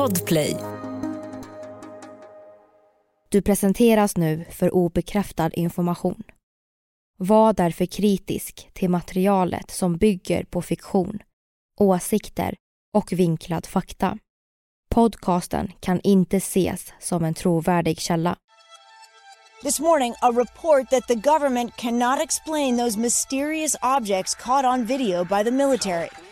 Podplay. Du presenteras nu för obekräftad information. Var därför kritisk till materialet som bygger på fiktion, åsikter och vinklad fakta. Podcasten kan inte ses som en trovärdig källa. This morning, a report that the government cannot explain those mysterious objects caught on video by the military.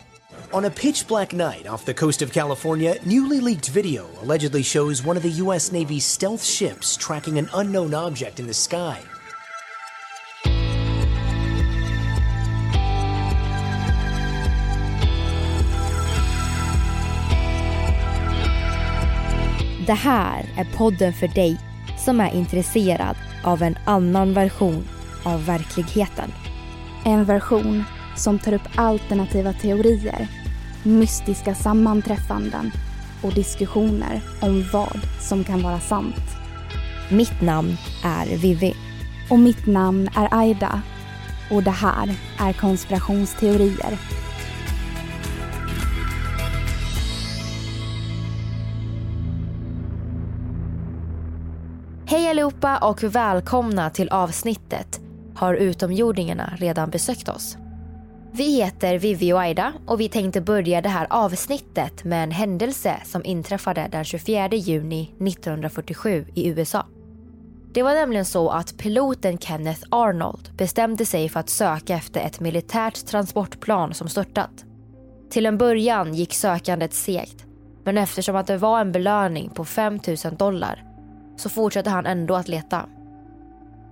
On a pitch black night off the coast of California, newly leaked video allegedly shows one of the U.S. Navy's stealth ships tracking an unknown object in the sky. Det här är podden för dig som är intresserad av en annan version av verkligheten. En version som tar upp alternativa teorier, mystiska sammanträffanden och diskussioner om vad som kan vara sant. Mitt namn är Vivi. Och mitt namn är Aida. Och det här är konspirationsteorier. Hej allihopa och välkomna till avsnittet Har utomjordingarna redan besökt oss? Vi heter Vivi och Aida och vi tänkte börja det här avsnittet med en händelse som inträffade den 24 juni 1947 i USA. Det var nämligen så att piloten Kenneth Arnold bestämde sig för att söka efter ett militärt transportplan som störtat. Till en början gick sökandet segt men eftersom att det var en belöning på 5 000 dollar så fortsatte han ändå att leta.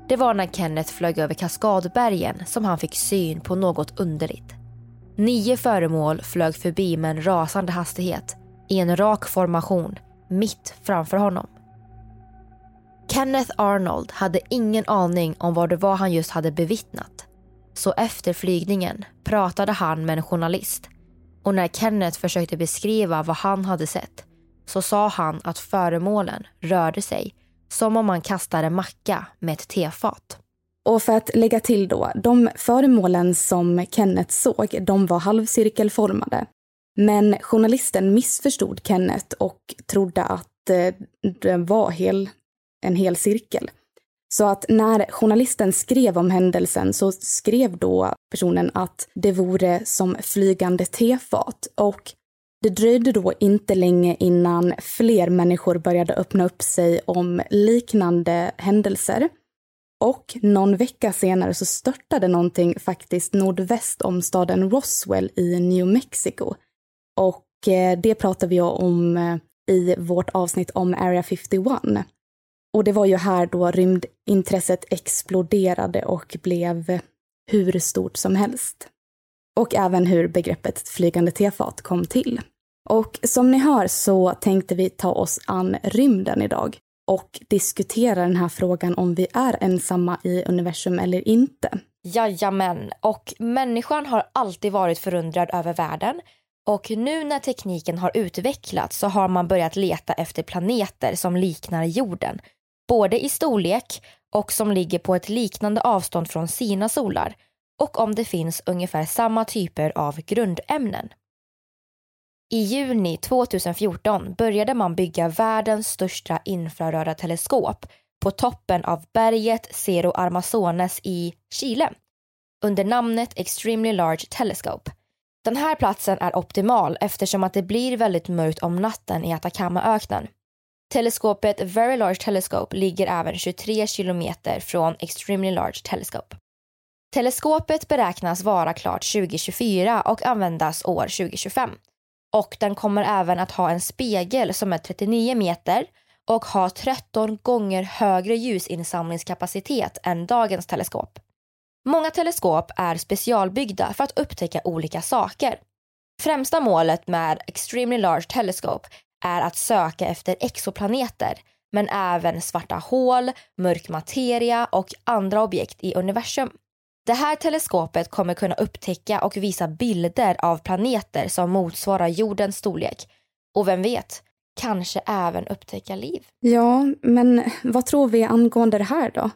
Det var när Kenneth flög över Kaskadbergen som han fick syn på något underligt. Nio föremål flög förbi med en rasande hastighet i en rak formation mitt framför honom. Kenneth Arnold hade ingen aning om vad det var han just hade bevittnat. Så efter flygningen pratade han med en journalist och när Kenneth försökte beskriva vad han hade sett så sa han att föremålen rörde sig som om man kastar en macka med ett tefat. Och för att lägga till då, de föremålen som Kenneth såg, de var halvcirkelformade. Men journalisten missförstod Kenneth och trodde att eh, det var hel, en hel cirkel. Så att när journalisten skrev om händelsen så skrev då personen att det vore som flygande tefat och det dröjde då inte länge innan fler människor började öppna upp sig om liknande händelser. Och någon vecka senare så störtade någonting faktiskt nordväst om staden Roswell i New Mexico. Och eh, det pratar vi om eh, i vårt avsnitt om Area 51. Och det var ju här då rymdintresset exploderade och blev hur stort som helst och även hur begreppet flygande tefat kom till. Och som ni hör så tänkte vi ta oss an rymden idag och diskutera den här frågan om vi är ensamma i universum eller inte. Jajamän, och människan har alltid varit förundrad över världen och nu när tekniken har utvecklats så har man börjat leta efter planeter som liknar jorden. Både i storlek och som ligger på ett liknande avstånd från sina solar och om det finns ungefär samma typer av grundämnen. I juni 2014 började man bygga världens största infraröda teleskop på toppen av berget Cerro Armazones i Chile under namnet Extremely Large Telescope. Den här platsen är optimal eftersom att det blir väldigt mörkt om natten i Atacamaöknen. Teleskopet Very Large Telescope ligger även 23 kilometer från Extremely Large Telescope. Teleskopet beräknas vara klart 2024 och användas år 2025. Och den kommer även att ha en spegel som är 39 meter och har 13 gånger högre ljusinsamlingskapacitet än dagens teleskop. Många teleskop är specialbyggda för att upptäcka olika saker. Främsta målet med Extremely Large Telescope är att söka efter exoplaneter men även svarta hål, mörk materia och andra objekt i universum. Det här teleskopet kommer kunna upptäcka och visa bilder av planeter som motsvarar jordens storlek. Och vem vet, kanske även upptäcka liv. Ja, men vad tror vi angående det här då?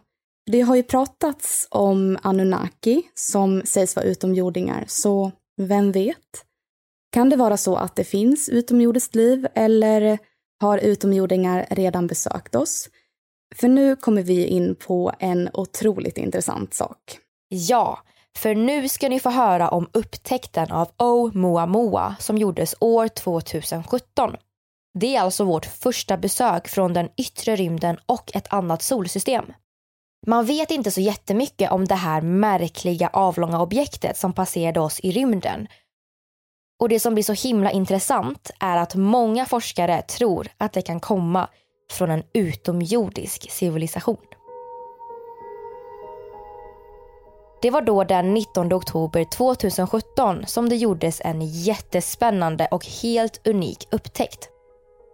Det har ju pratats om Anunnaki som sägs vara utomjordingar, så vem vet? Kan det vara så att det finns utomjordiskt liv eller Har utomjordingar redan besökt oss? För nu kommer vi in på en otroligt intressant sak. Ja, för nu ska ni få höra om upptäckten av Oumuamua som gjordes år 2017. Det är alltså vårt första besök från den yttre rymden och ett annat solsystem. Man vet inte så jättemycket om det här märkliga avlånga objektet som passerade oss i rymden. Och det som blir så himla intressant är att många forskare tror att det kan komma från en utomjordisk civilisation. Det var då den 19 oktober 2017 som det gjordes en jättespännande och helt unik upptäckt.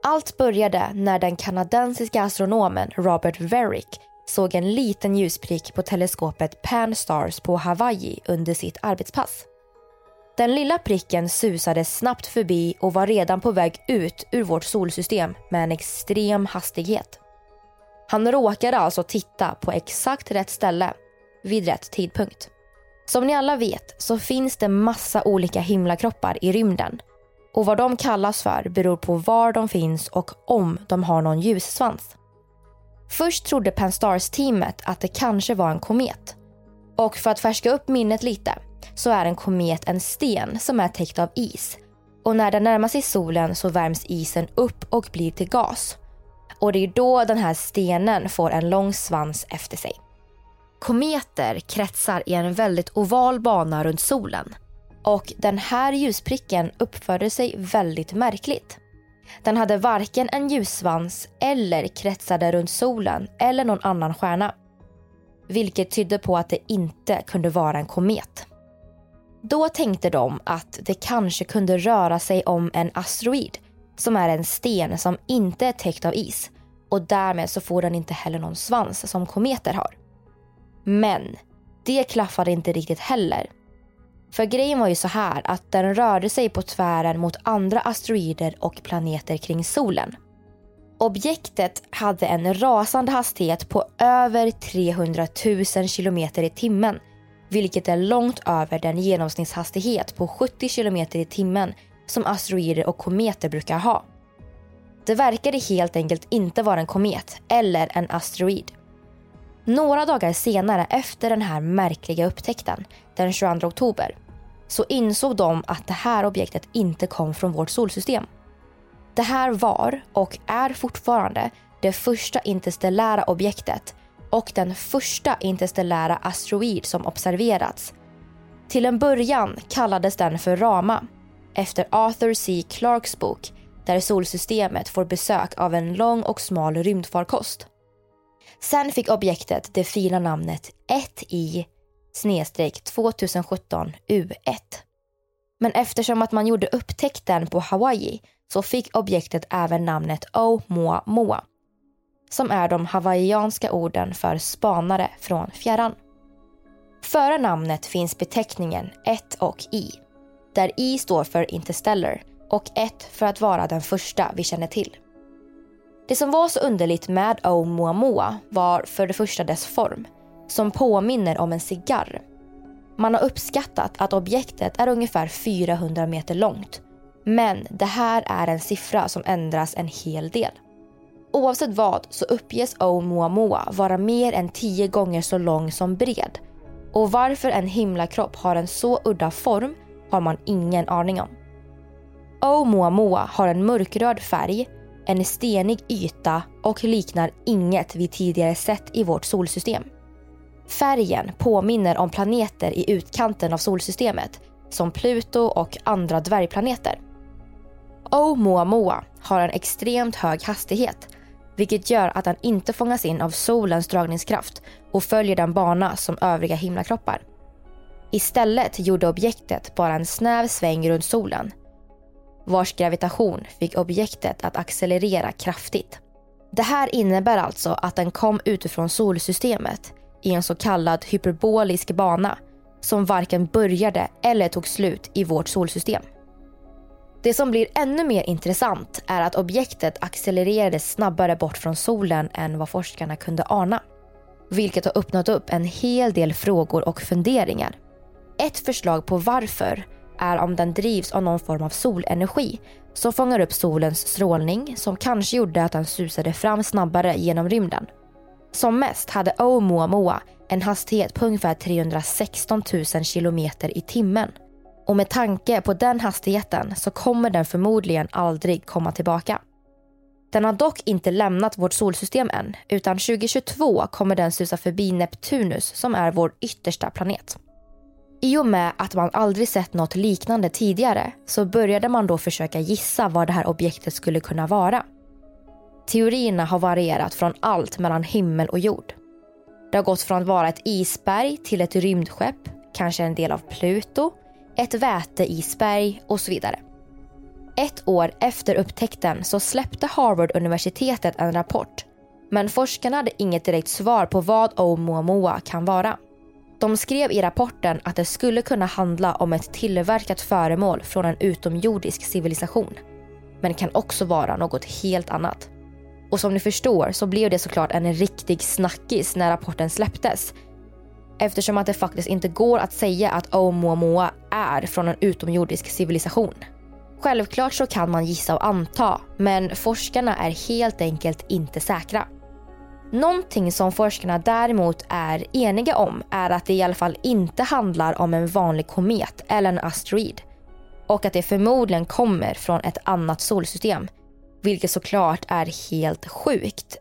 Allt började när den kanadensiska astronomen Robert Verick såg en liten ljusprick på teleskopet Pan Stars på Hawaii under sitt arbetspass. Den lilla pricken susade snabbt förbi och var redan på väg ut ur vårt solsystem med en extrem hastighet. Han råkade alltså titta på exakt rätt ställe vid rätt tidpunkt. Som ni alla vet så finns det massa olika himlakroppar i rymden. Och vad de kallas för beror på var de finns och om de har någon ljussvans. Först trodde Pan-STARRS-teamet att det kanske var en komet. Och för att färska upp minnet lite så är en komet en sten som är täckt av is. Och när den närmar sig solen så värms isen upp och blir till gas. Och det är då den här stenen får en lång svans efter sig. Kometer kretsar i en väldigt oval bana runt solen. Och den här ljuspricken uppförde sig väldigt märkligt. Den hade varken en ljussvans eller kretsade runt solen eller någon annan stjärna. Vilket tydde på att det inte kunde vara en komet. Då tänkte de att det kanske kunde röra sig om en asteroid som är en sten som inte är täckt av is och därmed så får den inte heller någon svans som kometer har. Men det klaffade inte riktigt heller. För grejen var ju så här att den rörde sig på tvären mot andra asteroider och planeter kring solen. Objektet hade en rasande hastighet på över 300 000 kilometer i timmen vilket är långt över den genomsnittshastighet på 70 kilometer i timmen som asteroider och kometer brukar ha. Det verkade helt enkelt inte vara en komet eller en asteroid. Några dagar senare efter den här märkliga upptäckten, den 22 oktober, så insåg de att det här objektet inte kom från vårt solsystem. Det här var, och är fortfarande, det första interstellära objektet och den första interstellära asteroid som observerats. Till en början kallades den för Rama efter Arthur C. Clarks bok där solsystemet får besök av en lång och smal rymdfarkost. Sen fick objektet det fina namnet 1i 2017 U1. Men eftersom att man gjorde upptäckten på Hawaii så fick objektet även namnet Oumuamua som är de hawaiianska orden för spanare från fjärran. Före namnet finns beteckningen 1 och i, där i står för interstellar och 1 för att vara den första vi känner till. Det som var så underligt med Oumuamua var för det första dess form, som påminner om en cigarr. Man har uppskattat att objektet är ungefär 400 meter långt. Men det här är en siffra som ändras en hel del. Oavsett vad så uppges Oumuamua vara mer än tio gånger så lång som bred. Och varför en himlakropp har en så udda form har man ingen aning om. Oumuamua har en mörkröd färg, en stenig yta och liknar inget vi tidigare sett i vårt solsystem. Färgen påminner om planeter i utkanten av solsystemet som Pluto och andra dvärgplaneter. Oumuamua har en extremt hög hastighet vilket gör att den inte fångas in av solens dragningskraft och följer den bana som övriga himlakroppar. Istället gjorde objektet bara en snäv sväng runt solen vars gravitation fick objektet att accelerera kraftigt. Det här innebär alltså att den kom utifrån solsystemet i en så kallad hyperbolisk bana som varken började eller tog slut i vårt solsystem. Det som blir ännu mer intressant är att objektet accelererade snabbare bort från solen än vad forskarna kunde ana. Vilket har öppnat upp en hel del frågor och funderingar. Ett förslag på varför är om den drivs av någon form av solenergi som fångar upp solens strålning som kanske gjorde att den susade fram snabbare genom rymden. Som mest hade Oumuamua en hastighet på ungefär 316 000 kilometer i timmen. Och med tanke på den hastigheten så kommer den förmodligen aldrig komma tillbaka. Den har dock inte lämnat vårt solsystem än utan 2022 kommer den susa förbi Neptunus som är vår yttersta planet. I och med att man aldrig sett något liknande tidigare så började man då försöka gissa vad det här objektet skulle kunna vara. Teorierna har varierat från allt mellan himmel och jord. Det har gått från att vara ett isberg till ett rymdskepp, kanske en del av Pluto, ett väteisberg och så vidare. Ett år efter upptäckten så släppte Harvard-universitetet en rapport. Men forskarna hade inget direkt svar på vad Oumuamua kan vara. De skrev i rapporten att det skulle kunna handla om ett tillverkat föremål från en utomjordisk civilisation. Men kan också vara något helt annat. Och som ni förstår så blev det såklart en riktig snackis när rapporten släpptes. Eftersom att det faktiskt inte går att säga att Oumuamua är från en utomjordisk civilisation. Självklart så kan man gissa och anta, men forskarna är helt enkelt inte säkra. Någonting som forskarna däremot är eniga om är att det i alla fall inte handlar om en vanlig komet eller en asteroid. Och att det förmodligen kommer från ett annat solsystem. Vilket såklart är helt sjukt.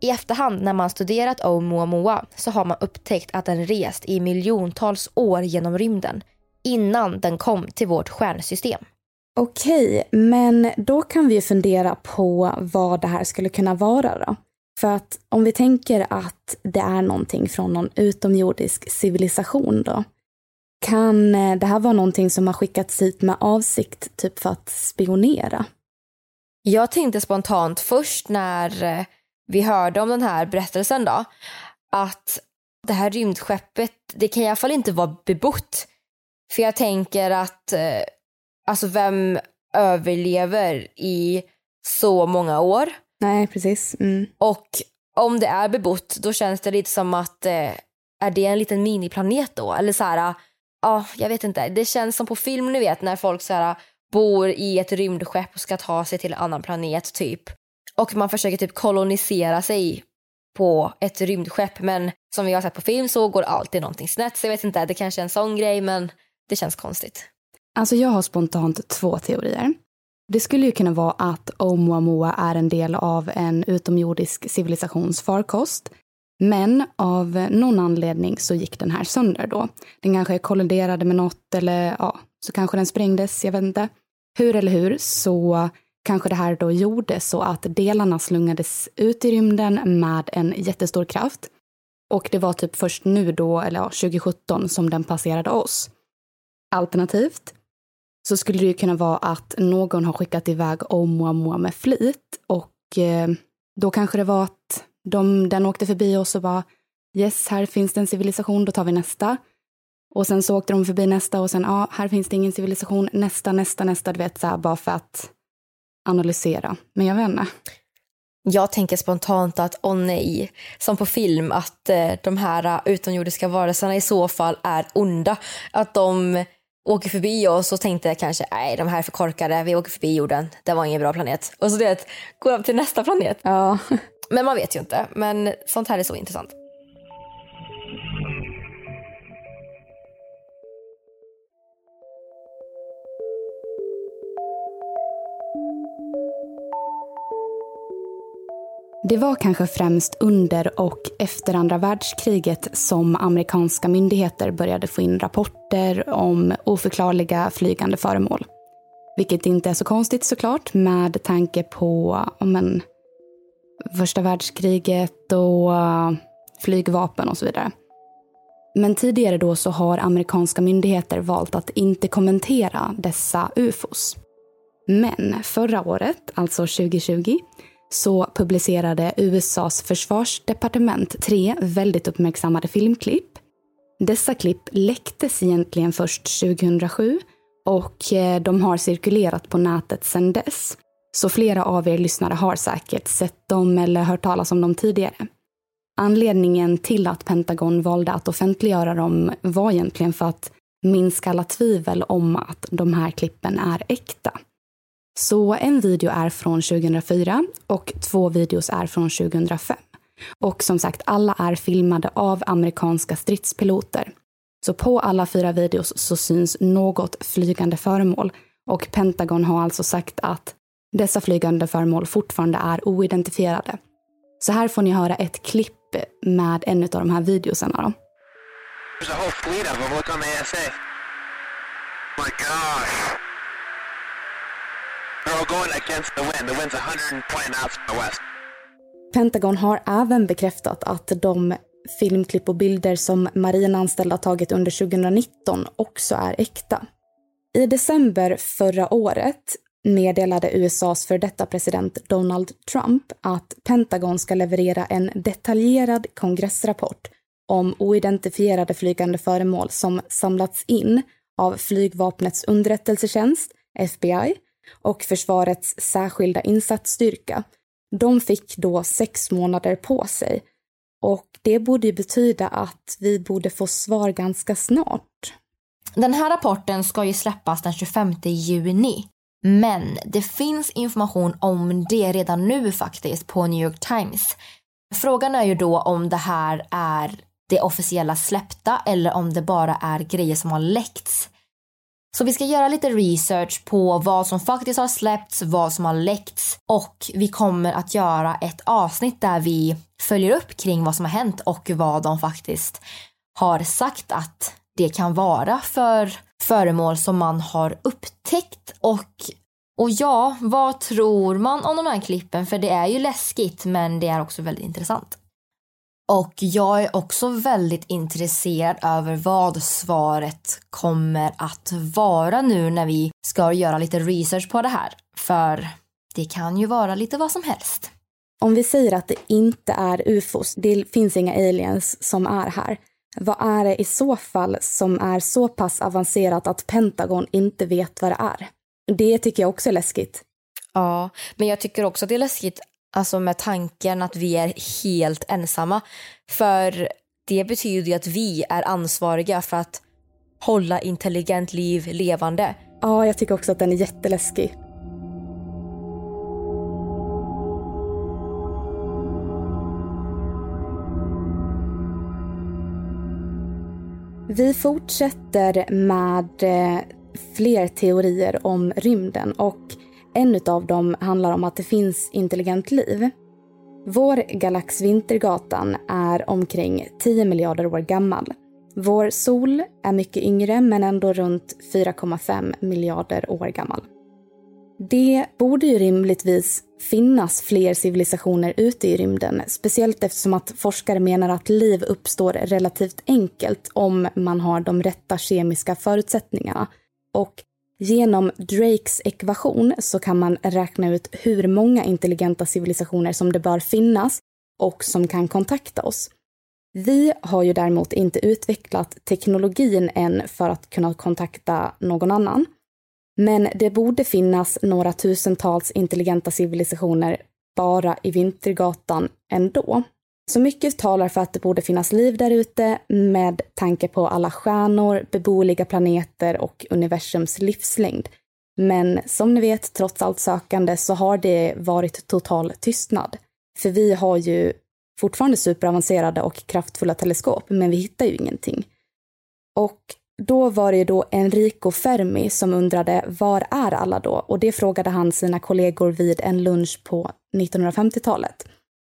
I efterhand när man studerat Oumuamua så har man upptäckt att den rest i miljontals år genom rymden innan den kom till vårt stjärnsystem. Okej, men då kan vi fundera på vad det här skulle kunna vara då. För att om vi tänker att det är någonting från någon utomjordisk civilisation då. Kan eh, det här vara någonting som har skickats hit med avsikt, typ för att spionera? Jag tänkte spontant först när eh, vi hörde om den här berättelsen då, att det här rymdskeppet, det kan i alla fall inte vara bebott. För jag tänker att, eh, alltså vem överlever i så många år? Nej, precis. Mm. Och om det är bebott, då känns det lite som att eh, är det en liten miniplanet då? Eller så här, ja, jag vet inte. Det känns som på film, ni vet, när folk så här, bor i ett rymdskepp och ska ta sig till en annan planet typ. Och man försöker typ kolonisera sig på ett rymdskepp men som vi har sett på film så går alltid någonting snett. Så jag vet inte, det kanske är en sån grej men det känns konstigt. Alltså jag har spontant två teorier. Det skulle ju kunna vara att Oumuamua är en del av en utomjordisk civilisations farkost. Men av någon anledning så gick den här sönder då. Den kanske kolliderade med något eller ja, så kanske den sprängdes, jag vet inte. Hur eller hur så kanske det här då gjorde så att delarna slungades ut i rymden med en jättestor kraft. Och det var typ först nu då, eller ja, 2017, som den passerade oss. Alternativt så skulle det ju kunna vara att någon har skickat iväg Oumuamua med flit och eh, då kanske det var att de, den åkte förbi oss och bara yes, här finns det en civilisation, då tar vi nästa. Och sen så åkte de förbi nästa och sen, ja, här finns det ingen civilisation, nästa, nästa, nästa, du vet, så här, bara för att analysera. Men jag vet inte. Jag tänker spontant att, åh oh nej, som på film, att eh, de här utomjordiska varelserna i så fall är onda. Att de åker förbi oss och tänkte kanske, nej de här är för korkade, vi åker förbi jorden, det var ingen bra planet. Och så det går upp till nästa planet. Ja. Men man vet ju inte, men sånt här är så intressant. Det var kanske främst under och efter andra världskriget som amerikanska myndigheter började få in rapporter om oförklarliga flygande föremål. Vilket inte är så konstigt såklart med tanke på men, första världskriget och äh, flygvapen och så vidare. Men tidigare då så har amerikanska myndigheter valt att inte kommentera dessa ufos. Men förra året, alltså 2020, så publicerade USAs försvarsdepartement tre väldigt uppmärksammade filmklipp. Dessa klipp läcktes egentligen först 2007 och eh, de har cirkulerat på nätet sedan dess. Så flera av er lyssnare har säkert sett dem eller hört talas om dem tidigare. Anledningen till att Pentagon valde att offentliggöra dem var egentligen för att minska alla tvivel om att de här klippen är äkta. Så en video är från 2004 och två videos är från 2005. Och som sagt, alla är filmade av amerikanska stridspiloter. Så på alla fyra videos så syns något flygande föremål och Pentagon har alltså sagt att dessa flygande föremål fortfarande är oidentifierade. Så här får ni höra ett klipp med en av de här videosarna. Då. There's a whole fleet of them. Look on the ASA. My gosh. Pentagon har även bekräftat att de filmklipp och bilder som marinanställda tagit under 2019 också är äkta. I december förra året meddelade USAs för detta president Donald Trump att Pentagon ska leverera en detaljerad kongressrapport om oidentifierade flygande föremål som samlats in av flygvapnets underrättelsetjänst, FBI, och försvarets särskilda insatsstyrka. De fick då sex månader på sig och det borde ju betyda att vi borde få svar ganska snart. Den här rapporten ska ju släppas den 25 juni. Men det finns information om det redan nu faktiskt på New York Times. Frågan är ju då om det här är det officiella släppta eller om det bara är grejer som har läckts. Så vi ska göra lite research på vad som faktiskt har släppts, vad som har läckts och vi kommer att göra ett avsnitt där vi följer upp kring vad som har hänt och vad de faktiskt har sagt att det kan vara för föremål som man har upptäckt och och ja, vad tror man om de här klippen? För det är ju läskigt men det är också väldigt intressant. Och jag är också väldigt intresserad över vad svaret kommer att vara nu när vi ska göra lite research på det här. För det kan ju vara lite vad som helst. Om vi säger att det inte är ufos, det finns inga aliens som är här. Vad är det i så fall som är så pass avancerat att Pentagon inte vet vad det är? Det tycker jag också är läskigt. Ja, men jag tycker också att det är läskigt alltså med tanken att vi är helt ensamma. För det betyder ju att vi är ansvariga för att hålla intelligent liv levande. Ja, jag tycker också att den är jätteläskig. Vi fortsätter med eh, fler teorier om rymden och en av dem handlar om att det finns intelligent liv. Vår galax Vintergatan är omkring 10 miljarder år gammal. Vår sol är mycket yngre men ändå runt 4,5 miljarder år gammal. Det borde ju rimligtvis finnas fler civilisationer ute i rymden, speciellt eftersom att forskare menar att liv uppstår relativt enkelt om man har de rätta kemiska förutsättningarna. Och genom Drakes ekvation så kan man räkna ut hur många intelligenta civilisationer som det bör finnas och som kan kontakta oss. Vi har ju däremot inte utvecklat teknologin än för att kunna kontakta någon annan. Men det borde finnas några tusentals intelligenta civilisationer bara i Vintergatan ändå. Så mycket talar för att det borde finnas liv där ute med tanke på alla stjärnor, beboeliga planeter och universums livslängd. Men som ni vet, trots allt sökande så har det varit total tystnad. För vi har ju fortfarande superavancerade och kraftfulla teleskop, men vi hittar ju ingenting. Och då var det ju då Enrico Fermi som undrade var är alla då? Och det frågade han sina kollegor vid en lunch på 1950-talet.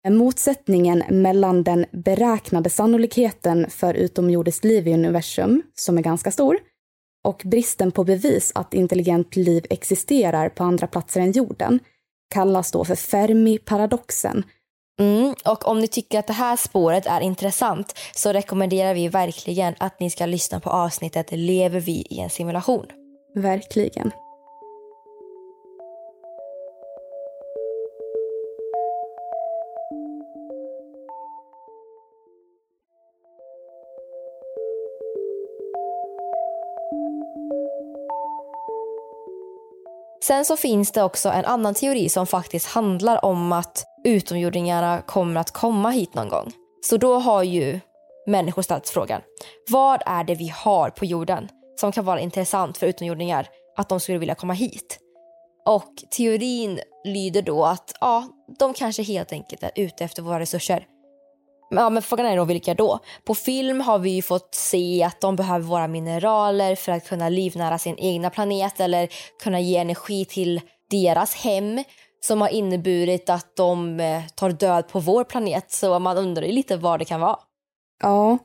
Motsättningen mellan den beräknade sannolikheten för utomjordiskt liv i universum, som är ganska stor, och bristen på bevis att intelligent liv existerar på andra platser än jorden kallas då för Fermi-paradoxen. Mm, och om ni tycker att det här spåret är intressant så rekommenderar vi verkligen att ni ska lyssna på avsnittet Lever vi i en simulation? Verkligen. Sen så finns det också en annan teori som faktiskt handlar om att utomjordingarna kommer att komma hit någon gång. Så då har ju människor ställt frågan, vad är det vi har på jorden som kan vara intressant för utomjordingar att de skulle vilja komma hit? Och teorin lyder då att ja, de kanske helt enkelt är ute efter våra resurser. Ja, men frågan är då vilka då? På film har vi ju fått se att de behöver våra mineraler för att kunna livnära sin egna planet eller kunna ge energi till deras hem som har inneburit att de eh, tar död på vår planet. Så man undrar ju lite vad det kan vara. Ja,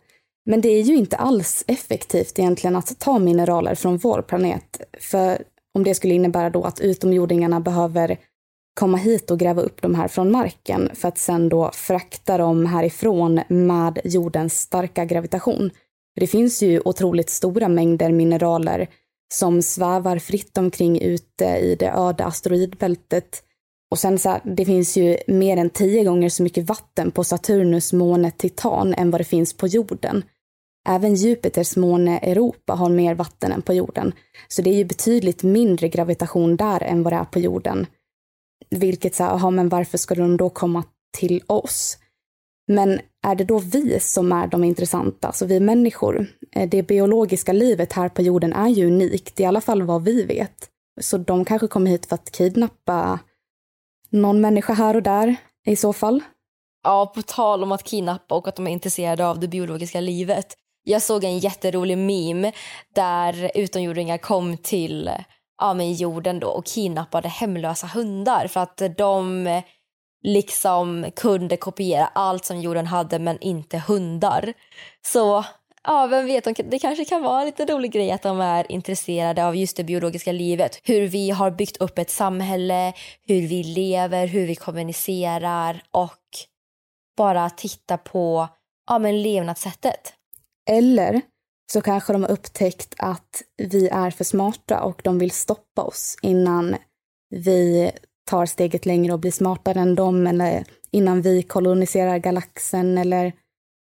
men det är ju inte alls effektivt egentligen att ta mineraler från vår planet. För om det skulle innebära då att utomjordingarna behöver komma hit och gräva upp de här från marken för att sen då frakta dem härifrån med jordens starka gravitation. Det finns ju otroligt stora mängder mineraler som svävar fritt omkring ute i det öde asteroidbältet. Och sen så här, det finns ju mer än tio gånger så mycket vatten på Saturnus måne Titan än vad det finns på jorden. Även Jupiters måne Europa har mer vatten än på jorden. Så det är ju betydligt mindre gravitation där än vad det är på jorden. Vilket så här, aha, men varför skulle de då komma till oss? Men är det då vi som är de intressanta, alltså vi människor? Eh, det biologiska livet här på jorden är ju unikt, i alla fall vad vi vet. Så de kanske kommer hit för att kidnappa någon människa här och där i så fall. Ja, på tal om att kidnappa och att de är intresserade av det biologiska livet. Jag såg en jätterolig meme där utomjordingar kom till ja, men jorden då och kidnappade hemlösa hundar för att de eh, liksom kunde kopiera allt som jorden hade men inte hundar. Så ja, vem vet, det kanske kan vara en lite rolig grej att de är intresserade av just det biologiska livet. Hur vi har byggt upp ett samhälle, hur vi lever, hur vi kommunicerar och bara titta på ja, men levnadssättet. Eller så kanske de har upptäckt att vi är för smarta och de vill stoppa oss innan vi tar steget längre och blir smartare än dem eller innan vi koloniserar galaxen eller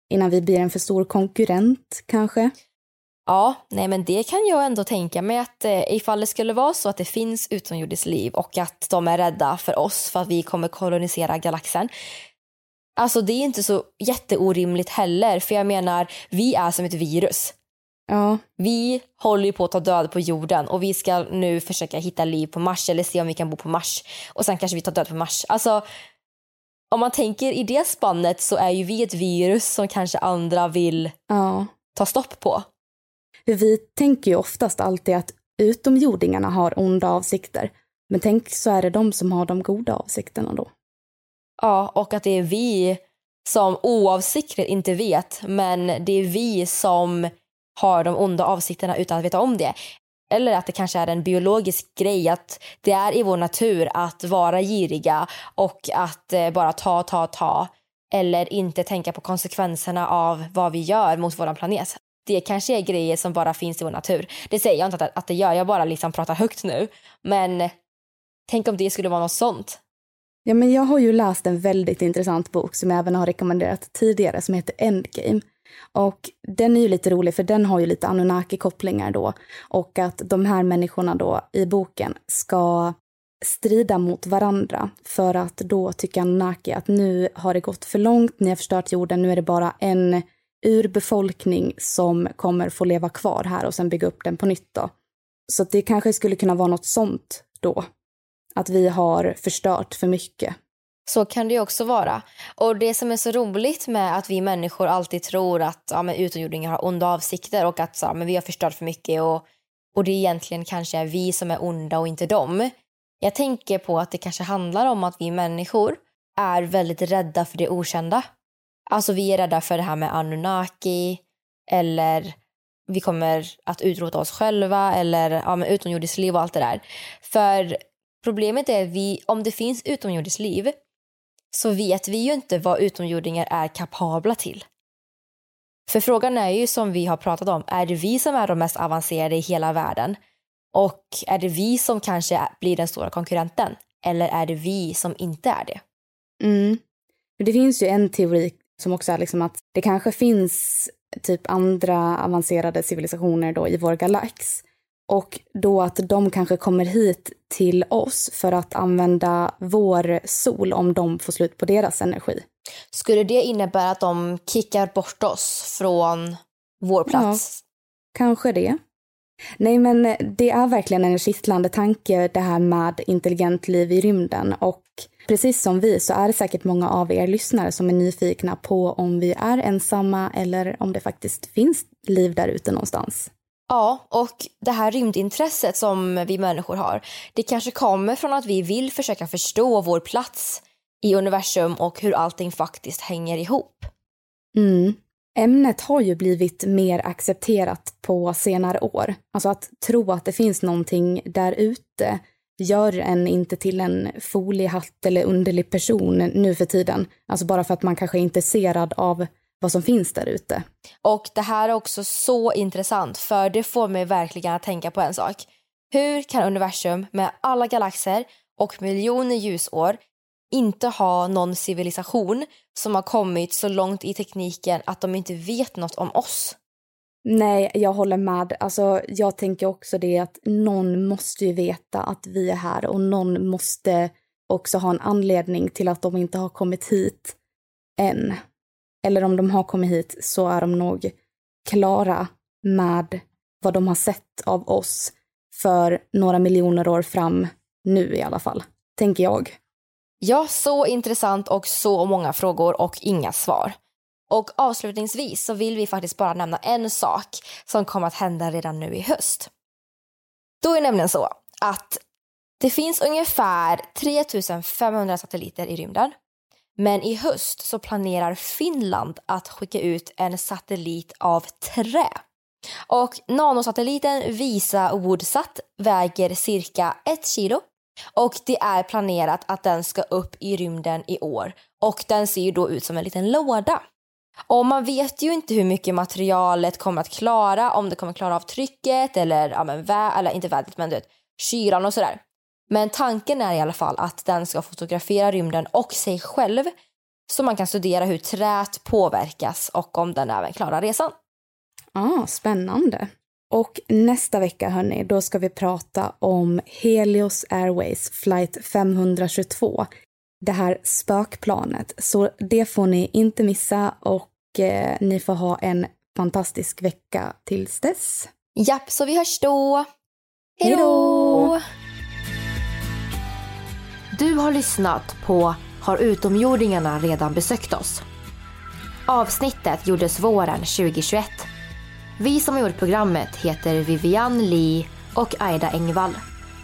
innan vi blir en för stor konkurrent kanske. Ja, nej men det kan jag ändå tänka mig att eh, ifall det skulle vara så att det finns utomjordiskt liv och att de är rädda för oss för att vi kommer kolonisera galaxen. Alltså det är inte så jätteorimligt heller för jag menar vi är som ett virus. Ja. Vi håller ju på att ta död på jorden och vi ska nu försöka hitta liv på Mars eller se om vi kan bo på Mars. Och sen kanske vi tar död på Mars. Alltså, om man tänker i det spannet så är ju vi ett virus som kanske andra vill ja. ta stopp på. Vi tänker ju oftast alltid att utomjordingarna har onda avsikter. Men tänk så är det de som har de goda avsikterna då. Ja, och att det är vi som oavsiktligt inte vet, men det är vi som har de onda avsikterna utan att veta om det. Eller att det kanske är en biologisk grej att det är i vår natur att vara giriga och att eh, bara ta, ta, ta eller inte tänka på konsekvenserna av vad vi gör mot vår planet. Det kanske är grejer som bara finns i vår natur. Det säger jag inte att, att det gör, jag bara liksom pratar högt nu. Men tänk om det skulle vara något sånt. Ja, men jag har ju läst en väldigt intressant bok som jag även har rekommenderat tidigare som heter Endgame. Och den är ju lite rolig för den har ju lite Anunnaki-kopplingar då. Och att de här människorna då i boken ska strida mot varandra för att då tycker Anunnaki att nu har det gått för långt, ni har förstört jorden, nu är det bara en urbefolkning som kommer få leva kvar här och sen bygga upp den på nytt då. Så det kanske skulle kunna vara något sånt då. Att vi har förstört för mycket. Så kan det ju också vara. Och det som är så roligt med att vi människor alltid tror att ja, men utomjordingar har onda avsikter och att så, men vi har förstört för mycket och, och det egentligen kanske är vi som är onda och inte dem. Jag tänker på att det kanske handlar om att vi människor är väldigt rädda för det okända. Alltså vi är rädda för det här med Anunnaki eller vi kommer att utrota oss själva eller ja, men utomjordiskt liv och allt det där. För problemet är att vi, om det finns utomjordiskt liv så vet vi ju inte vad utomjordingar är kapabla till. För frågan är ju som vi har pratat om, är det vi som är de mest avancerade i hela världen? Och är det vi som kanske blir den stora konkurrenten? Eller är det vi som inte är det? Mm. Det finns ju en teori som också är liksom att det kanske finns typ andra avancerade civilisationer då i vår galax och då att de kanske kommer hit till oss för att använda vår sol om de får slut på deras energi. Skulle det innebära att de kickar bort oss från vår plats? Ja, kanske det. Nej, men det är verkligen en kittlande tanke det här med intelligent liv i rymden och precis som vi så är det säkert många av er lyssnare som är nyfikna på om vi är ensamma eller om det faktiskt finns liv där ute någonstans. Ja, och det här rymdintresset som vi människor har, det kanske kommer från att vi vill försöka förstå vår plats i universum och hur allting faktiskt hänger ihop. Mm. Ämnet har ju blivit mer accepterat på senare år. Alltså att tro att det finns någonting där ute gör en inte till en foliehatt eller underlig person nu för tiden. Alltså bara för att man kanske är intresserad av vad som finns där ute. Och det här är också så intressant för det får mig verkligen att tänka på en sak. Hur kan universum med alla galaxer och miljoner ljusår inte ha någon civilisation som har kommit så långt i tekniken att de inte vet något om oss? Nej, jag håller med. Alltså, jag tänker också det att någon måste ju veta att vi är här och någon måste också ha en anledning till att de inte har kommit hit än. Eller om de har kommit hit så är de nog klara med vad de har sett av oss för några miljoner år fram nu i alla fall, tänker jag. Ja, så intressant och så många frågor och inga svar. Och avslutningsvis så vill vi faktiskt bara nämna en sak som kommer att hända redan nu i höst. Då är det nämligen så att det finns ungefär 3500 satelliter i rymden. Men i höst så planerar Finland att skicka ut en satellit av trä. Och nanosatelliten Visa Woodsat väger cirka ett kilo och det är planerat att den ska upp i rymden i år. Och den ser ju då ut som en liten låda. Och man vet ju inte hur mycket materialet kommer att klara, om det kommer klara av trycket eller, ja men vä eller inte vädret men du vet, kylan och sådär. Men tanken är i alla fall att den ska fotografera rymden och sig själv så man kan studera hur träet påverkas och om den även klarar resan. ah, spännande. Och nästa vecka, hörni, då ska vi prata om Helios Airways flight 522. Det här spökplanet. Så det får ni inte missa och eh, ni får ha en fantastisk vecka tills dess. Japp, så vi hörs då. Hej då! Du har lyssnat på Har utomjordingarna redan besökt oss? Avsnittet gjordes våren 2021 vi som har gjort programmet heter Vivian Lee och Aida Engvall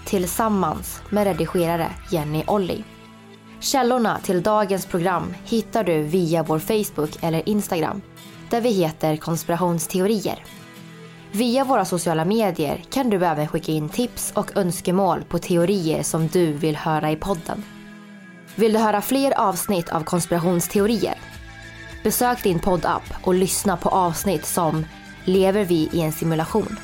tillsammans med redigerare Jenny Olli. Källorna till dagens program hittar du via vår Facebook eller Instagram där vi heter konspirationsteorier. Via våra sociala medier kan du även skicka in tips och önskemål på teorier som du vill höra i podden. Vill du höra fler avsnitt av konspirationsteorier? Besök din poddapp och lyssna på avsnitt som lever vi i en simulation.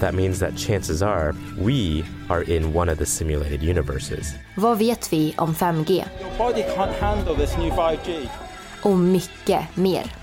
That means that chances are we are in one of the simulated universes. Vad vet vi om 5G? Your body can't handle this new 5G. Och mycket mer.